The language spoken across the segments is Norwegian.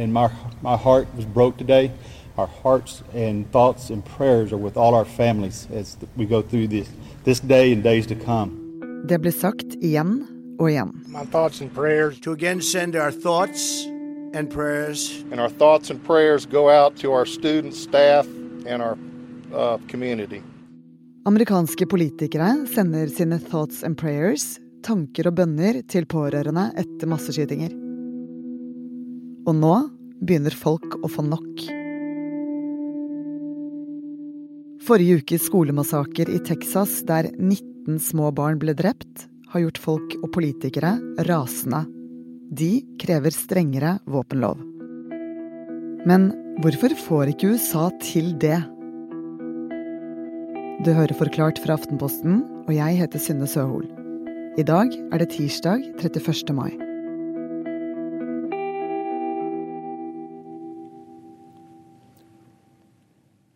and my, my heart was broke today. Our hearts and thoughts and prayers are with all our families as we go through this, this day and days to come. Det blir sagt igjen og igjen. My thoughts and prayers to again send our thoughts and prayers. And our thoughts and prayers go out to our students, staff, and our uh, community. Amerikanske politikere sender sine thoughts and prayers, tanker og bønner, til pårørende etter masseskytinger. Og nå begynner folk å få nok. Forrige ukes skolemassaker i Texas, der 19 små barn ble drept, har gjort folk og politikere rasende. De krever strengere våpenlov. Men hvorfor får ikke USA til det? Du hører Forklart fra Aftenposten, og jeg heter Synne Søhol. I dag er det tirsdag 31. mai.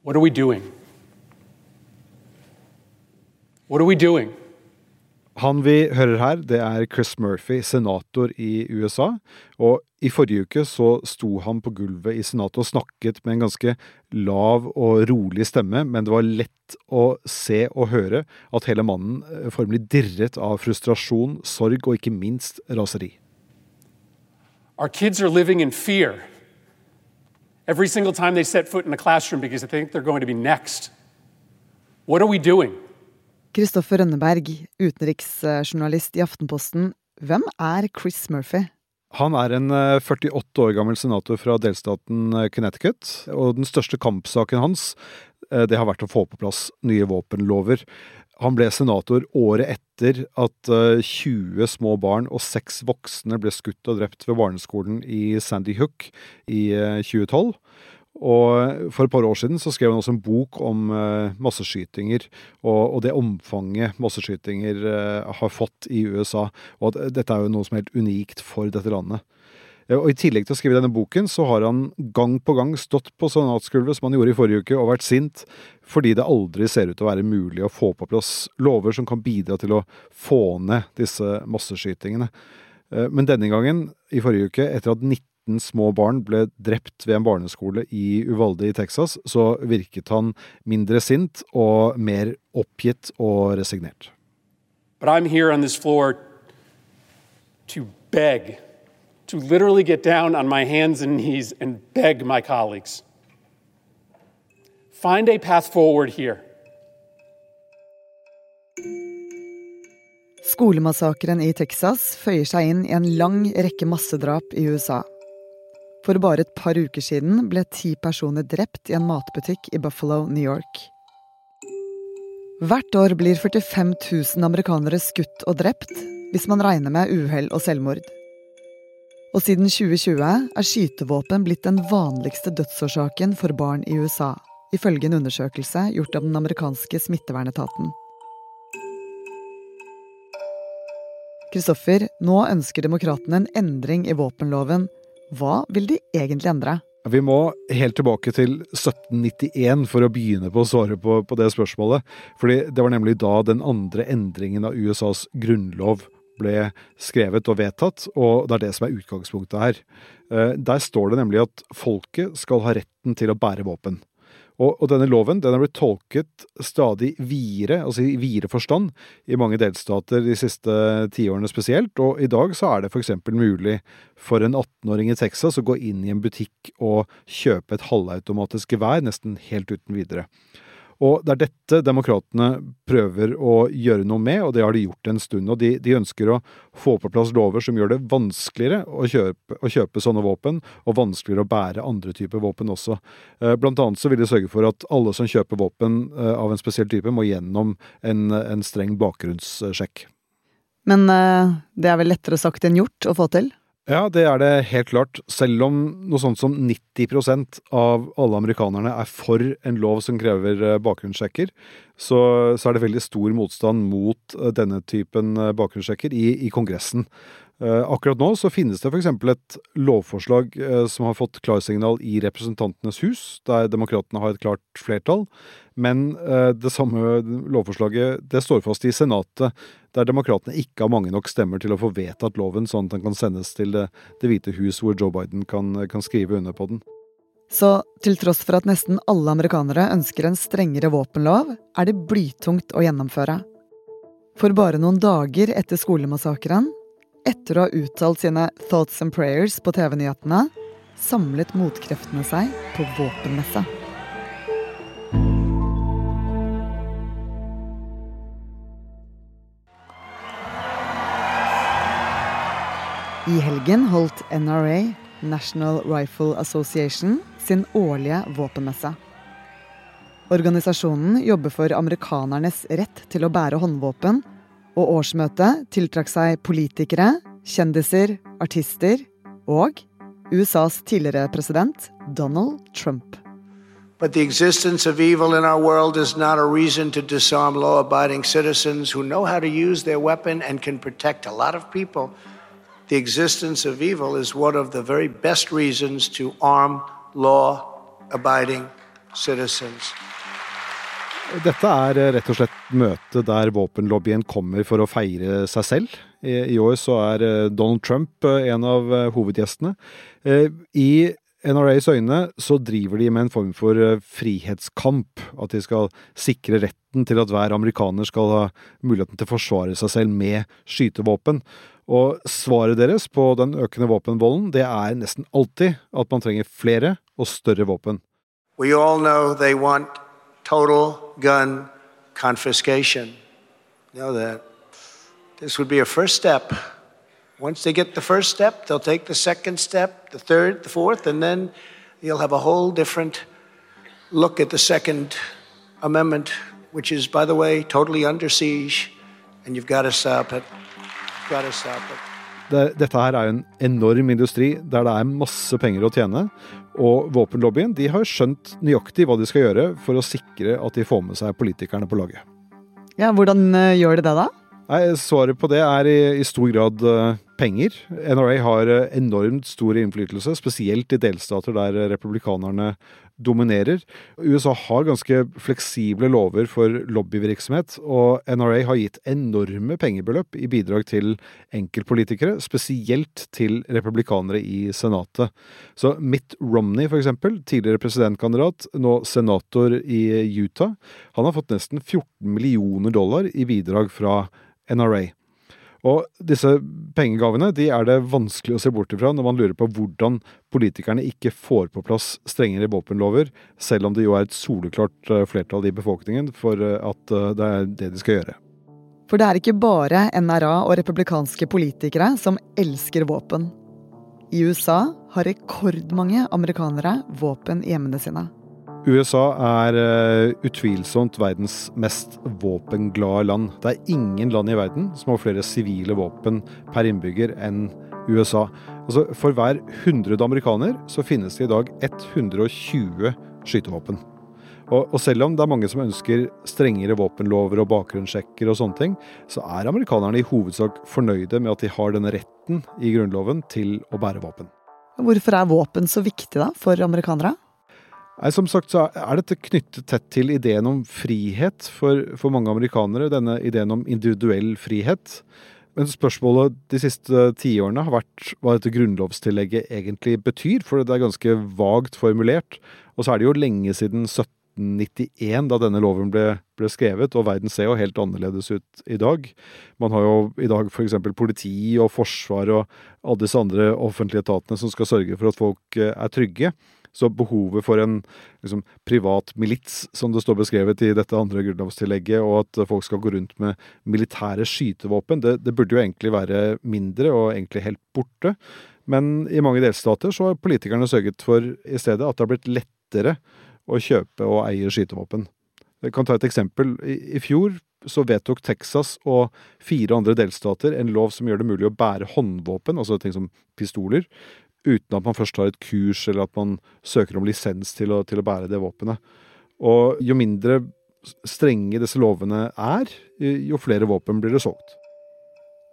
What are we doing? What are we doing? Han vi hører her, det er Chris Murphy, senator i USA. Og i forrige uke så sto han på gulvet i senatet og snakket med en ganske lav og rolig stemme, men det var lett å se og høre at hele mannen eh, formelig dirret av frustrasjon, sorg og ikke minst raseri. Our kids are living in fear every single time they set foot in a classroom because they think they're going to be next. What are we doing? Kristoffer Rønneberg, utenriksjournalist i Aftenposten. Hvem er Chris Murphy? Han er en 48 eh, år gammel senator fra delstaten eh, Connecticut, og den største kampsaken hans eh, det har vært å få på plass nye våpenlover. Han ble senator året etter at 20 små barn og seks voksne ble skutt og drept ved barneskolen i Sandy Hook i 2012. Og For et par år siden så skrev han også en bok om uh, masseskytinger og, og, det omfanget masseskytinger har fått i USA. Og at dette er jo noe som er helt unikt for dette landet. Uh, og I tillegg til å skrive denne boken, så har han gang på gang stått på senatsgulvet, som han gjorde i forrige uke, og vært sint fordi det aldri ser ut til å være mulig å få på plass lover som kan bidra til å få ned disse masseskytingene. Men denne gangen, i forrige uke, etter at 19 19 små barn ble drept ved en barneskole i Uvalde i Texas, så virket han mindre sint og mer oppgitt og resignert. But I'm here on this floor to beg, to literally get down on my hands and knees and beg my colleagues. Find a path forward here. Skolemassakren i Texas føyer seg inn i en lang rekke massedrap i USA. For bare et par uker siden ble ti personer drept i en matbutikk i Buffalo, New York. Hvert år blir 45 000 amerikanere skutt og drept, hvis man regner med uhell og selvmord. Og siden 2020 er skytevåpen blitt den vanligste dødsårsaken for barn i USA, ifølge en undersøkelse gjort av den amerikanske smittevernetaten. Kristoffer, nå ønsker demokratene en endring i våpenloven hva vil de egentlig endre? Vi må helt tilbake til 1791 for å begynne på å svare på, på, det spørsmålet. Fordi det var nemlig da den andre endringen av USAs grunnlov ble skrevet og vedtatt, og det er det som er utgangspunktet her. Eh, der står det nemlig at folket skal ha retten til å bære våpen. Og, og, denne loven den har blitt tolket stadig videre, altså i videre forstand, i mange delstater de siste tiårene spesielt. Og i dag så er det f.eks. mulig for en 18-åring i Texas å gå inn i en butikk og kjøpe et halvautomatisk gevær nesten helt uten videre. Og det er dette demokratene prøver å gjøre noe med, og det har de gjort en stund. Og de, de ønsker å få på plass lover som gjør det vanskeligere å kjøpe, å kjøpe, sånne våpen, og vanskeligere å bære andre typer våpen også. Eh, blant annet så vil de sørge for at alle som kjøper våpen eh, av en spesiell type, må gjennom en, en streng bakgrunnssjekk. Men eh, det er vel lettere sagt enn gjort å få til? Ja, det er det helt klart. Selv om noe sånt som 90% av alle amerikanerne er for en lov som krever eh, bakgrunnssjekker, så, så, er det veldig stor motstand mot eh, denne typen eh, bakgrunnssjekker i, i Kongressen. Eh, akkurat nå så finnes det f.eks. et lovforslag eh, som har fått klarsignal i Representantenes hus, der demokratene har et klart flertall. Men eh, det samme lovforslaget det står fast i Senatet, der demokratene ikke har mange nok stemmer til å få vedtatt loven, sånn at den kan sendes til Det, det hvite hus, hvor Joe Biden kan, kan skrive under på den. Så til tross for at nesten alle amerikanere ønsker en strengere våpenlov, er det blytungt å gjennomføre. For bare noen dager etter skolemassakren etter å ha uttalt sine thoughts and prayers på TV-nyhetene, samlet motkreftene seg på våpenmesse. I helgen holdt NRA, National Rifle Association, sin årlige våpenmesse. Organisasjonen jobber for amerikanernes rett til å bære håndvåpen og årsmøtet tiltrakk seg politikere, kjendiser, artister og USAs tidligere president Donald Trump. But the existence of evil in our world is not a reason to disarm law abiding citizens who know how to use their weapon and can protect a lot of people. The existence of evil is one of the very best reasons to arm law abiding citizens. Dette er eh, rett og slett møtet der våpenlobbyen kommer for å feire seg selv. I år så er eh, Donald Trump eh, en av hovedgjestene. I NRAs øyne så driver de med en form for frihetskamp. At de skal sikre retten til at hver amerikaner skal ha muligheten til å forsvare seg selv med skytevåpen. Og svaret deres på den økende våpenvolden, det er nesten alltid at man trenger flere og større våpen. We all know they want total gun confiscation. Know that. This would be a first step. Once they get the first step, they'll take the second step, the third, the fourth, and then you'll have a whole different look at the Second Amendment, which is, by the way, totally under siege, and you've got to stop it. You've got to stop it. Dette her er jo en enorm industri der det er masse penger å tjene. Og våpenlobbyen de har skjønt nøyaktig hva de skal gjøre for å sikre at de får med seg politikerne på laget. Ja, Hvordan eh, gjør de det, da? Nei, Svaret på det er i, i stor grad uh, penger. NRA har uh, enormt stor innflytelse, spesielt i delstater der republikanerne dominerer. USA har ganske fleksible lover for lobbyvirksomhet, og NRA har gitt enorme pengebeløp i bidrag til enkeltpolitikere, spesielt til republikanere i Senatet. Så Mitt Romney, for tidligere presidentkandidat, nå senator i Utah, han har fått nesten 14 millioner dollar i bidrag fra NRA. Og disse pengegavene de er det vanskelig å se bort ifra når man lurer på hvordan politikerne ikke får på plass strengere våpenlover, selv om det jo er et soleklart eh, flertall i befolkningen for eh, at eh, det er det de skal gjøre. For det er ikke bare NRA og republikanske politikere som elsker våpen. I USA har rekordmange amerikanere våpen i hjemmene sine. USA er uh, utvilsomt verdens mest våpenglade land. Det er ingen land i verden som har flere sivile våpen per innbygger enn USA. Altså, for hver 100 amerikaner så finnes det i dag 120 skytevåpen. Og, og, selv om det er mange som ønsker strengere våpenlover og bakgrunnssjekker og sånne ting, så er amerikanerne i hovedsak fornøyde med at de har denne retten i grunnloven til å bære våpen. Hvorfor er våpen så viktig da, for amerikanere? Nei, Som sagt så er dette knyttet tett til ideen om frihet for, for mange amerikanere. Denne ideen om individuell frihet. Men spørsmålet de siste tiårene har vært hva dette grunnlovstillegget egentlig betyr, for det er ganske vagt formulert. Og så er det jo lenge siden 1791 da denne loven ble, ble skrevet, og verden ser jo helt annerledes ut i dag. Man har jo i dag f.eks. politi og forsvar og alle disse andre offentlige etatene som skal sørge for at folk eh, er trygge. Så behovet for en liksom, privat milits, som det står beskrevet i dette andre grunnlovstillegget, og at folk skal gå rundt med militære skytevåpen, det, det burde jo egentlig være mindre og egentlig helt borte. Men i mange delstater så har politikerne sørget for i stedet at det har blitt lettere å kjøpe og eie skytevåpen. Jeg kan ta et eksempel. I, i fjor så vedtok Texas og fire andre delstater en lov som gjør det mulig å bære håndvåpen, altså ting som pistoler, uten at man først har et kurs eller at man søker om lisens til å, til å bære det våpenet. Og jo mindre strenge disse lovene er, jo flere våpen blir det solgt.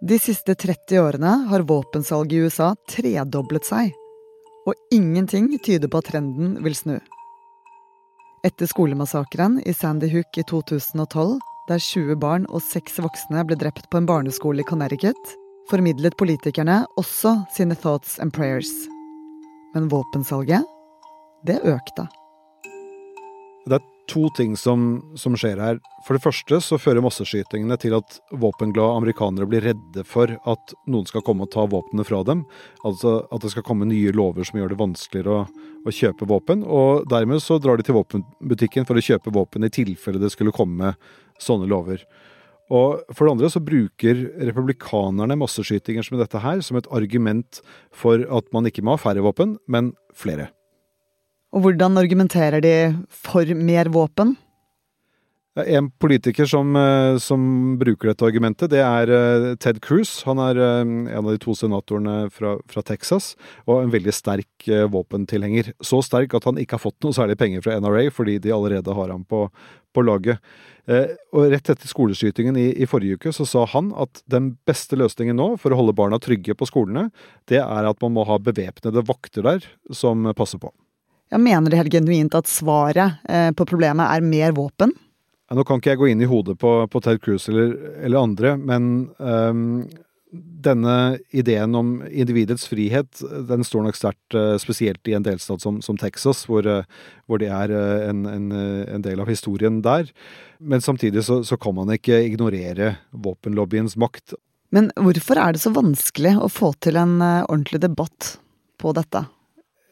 De siste 30 årene har våpensalget i USA tredoblet seg. Og ingenting tyder på at trenden vil snu. Etter skolemassakren i Sandy Hook i 2012, der 20 barn og 6 voksne ble drept på en barneskole i Connecticut, formidlet politikerne også sine thoughts and prayers. Men våpensalget, det økte. Det er to ting som, som, skjer her. For det første så fører masseskytingene til at våpenglade amerikanere blir redde for at noen skal komme og ta våpnene fra dem. Altså at det skal komme nye lover som gjør det vanskeligere å, å kjøpe våpen. Og dermed så drar de til våpenbutikken for å kjøpe våpen i tilfelle det skulle komme sånne lover. Og for det andre så bruker republikanerne masseskytinger som dette her som et argument for at man ikke må ha færre våpen, men flere. Og hvordan argumenterer de for mer våpen? En politiker som, eh, som, bruker dette argumentet, det er eh, Ted Cruz. Han er eh, en av de to senatorene fra, fra Texas, og en veldig sterk våpentilhenger. Så sterk at han ikke har fått noe særlig penger fra NRA, fordi de allerede har ham på, på laget. Og rett etter skoleskytingen i, i, forrige uke så sa han at den beste løsningen nå for å holde barna trygge på skolene, det er at man må ha bevæpnede vakter der som passer på. Jeg mener helt genuint at svaret på problemet er mer våpen? Nå kan ikke jeg gå inn i hodet på, på Ted Cruz eller, eller andre, men um, denne ideen om individets frihet den står nok sterkt, uh, spesielt i en delstat som, som Texas, hvor, uh, hvor, det er uh, en, en, en, del av historien der. Men samtidig så, så kan man ikke ignorere våpenlobbyens makt. Men hvorfor er det så vanskelig å få til en ordentlig debatt på dette?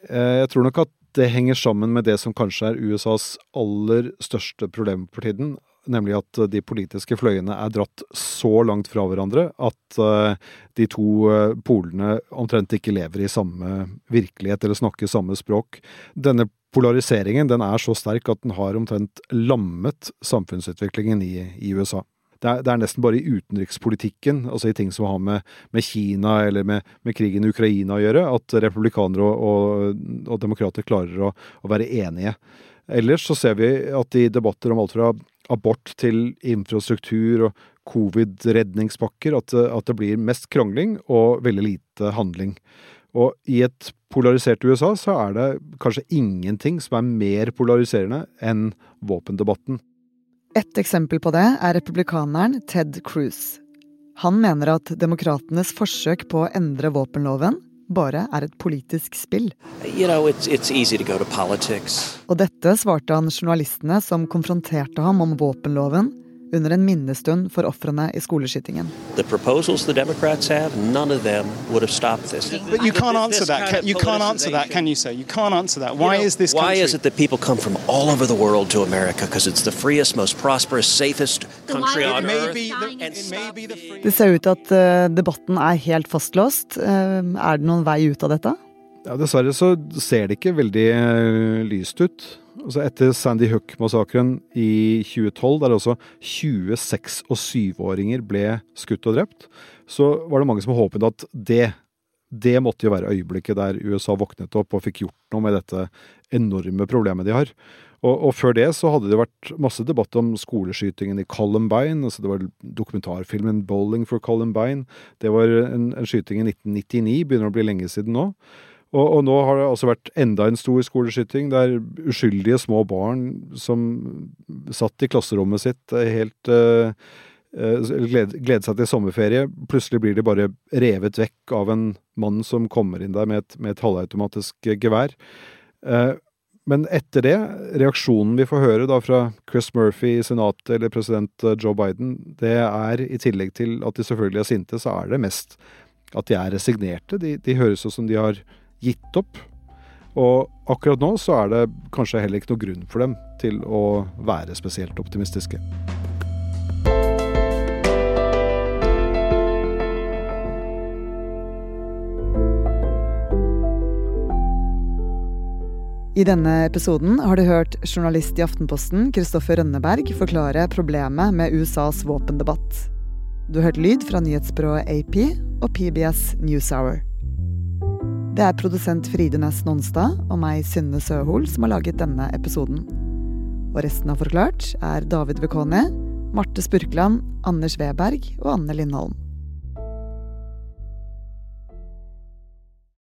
Jeg tror nok at det henger sammen med det som kanskje er USAs aller største problem for tiden, nemlig at de politiske fløyene er dratt så langt fra hverandre at uh, de to uh, polene omtrent ikke lever i samme virkelighet eller snakker samme språk. Denne polariseringen den er så sterk at den har omtrent lammet samfunnsutviklingen i, i USA det er, det er, nesten bare i utenrikspolitikken, altså i ting som har med, med Kina eller med, med, krigen i Ukraina å gjøre, at republikanere og, og, og demokrater klarer å, å, være enige. Ellers så ser vi at i debatter om alt fra abort til infrastruktur og covid-redningspakker, at, at det blir mest krangling og veldig lite handling. Og i et polarisert USA så er det kanskje ingenting som er mer polariserende enn våpendebatten. Et eksempel på det er republikaneren Ted Cruz. Han mener at demokratenes forsøk på å endre våpenloven bare er et politisk spill. You know, it's, it's Og dette svarte han journalistene som konfronterte ham om våpenloven under en minnestund for ofrene i skoleskytingen. The proposals the Democrats have, none of them would have stopped this. But you can't answer that. Can, you can't answer that, can you, sir? You can't answer that. Why you know, is this Why country... is it that people come from all over the world to America? Because it's the freest, most prosperous, safest country on earth. Det ser ut til at uh, debatten er helt fastlåst. Uh, er det noen vei ut av dette? Ja, Dessverre så ser det ikke veldig uh, lyst ut. Altså etter Sandy Hook-massakren i 2012, der også 26- og 7-åringer ble skutt og drept, så var det mange som håpet at det, det måtte jo være øyeblikket der USA våknet opp og fikk gjort noe med dette enorme problemet de har. Og, og, før det så hadde det vært masse debatt om skoleskytingen i Columbine. altså Det var dokumentarfilmen 'Bowling for Columbine'. Det var en, en skyting i 1999, begynner å bli lenge siden nå. Og, og, nå har det altså vært enda en stor skoleskyting der uskyldige små barn som satt i klasserommet sitt eh, helt uh, glede, glede seg til sommerferie. Plutselig blir de bare revet vekk av en mann som kommer inn der med et, med et halvautomatisk gevær. Uh, men etter det, reaksjonen vi får høre da fra Chris Murphy i Senatet eller president Joe Biden, det er i tillegg til at de selvfølgelig er sinte, så er det mest at de er resignerte. De, de høres ut som de har gitt opp. Og akkurat nå så er det kanskje heller ikke noe grunn for dem til å være spesielt optimistiske. I denne episoden har du hørt journalist i Aftenposten Kristoffer Rønneberg forklare problemet med USAs våpendebatt. Du har hørt lyd fra nyhetsbyrået AP og PBS NewsHour. Det er produsent Fride Næss Nonstad og meg, Synne Søhol, som har laget denne episoden. Og resten av Forklart er David Vekoni, Marte Spurkland, Anders Weberg og Anne Lindholm.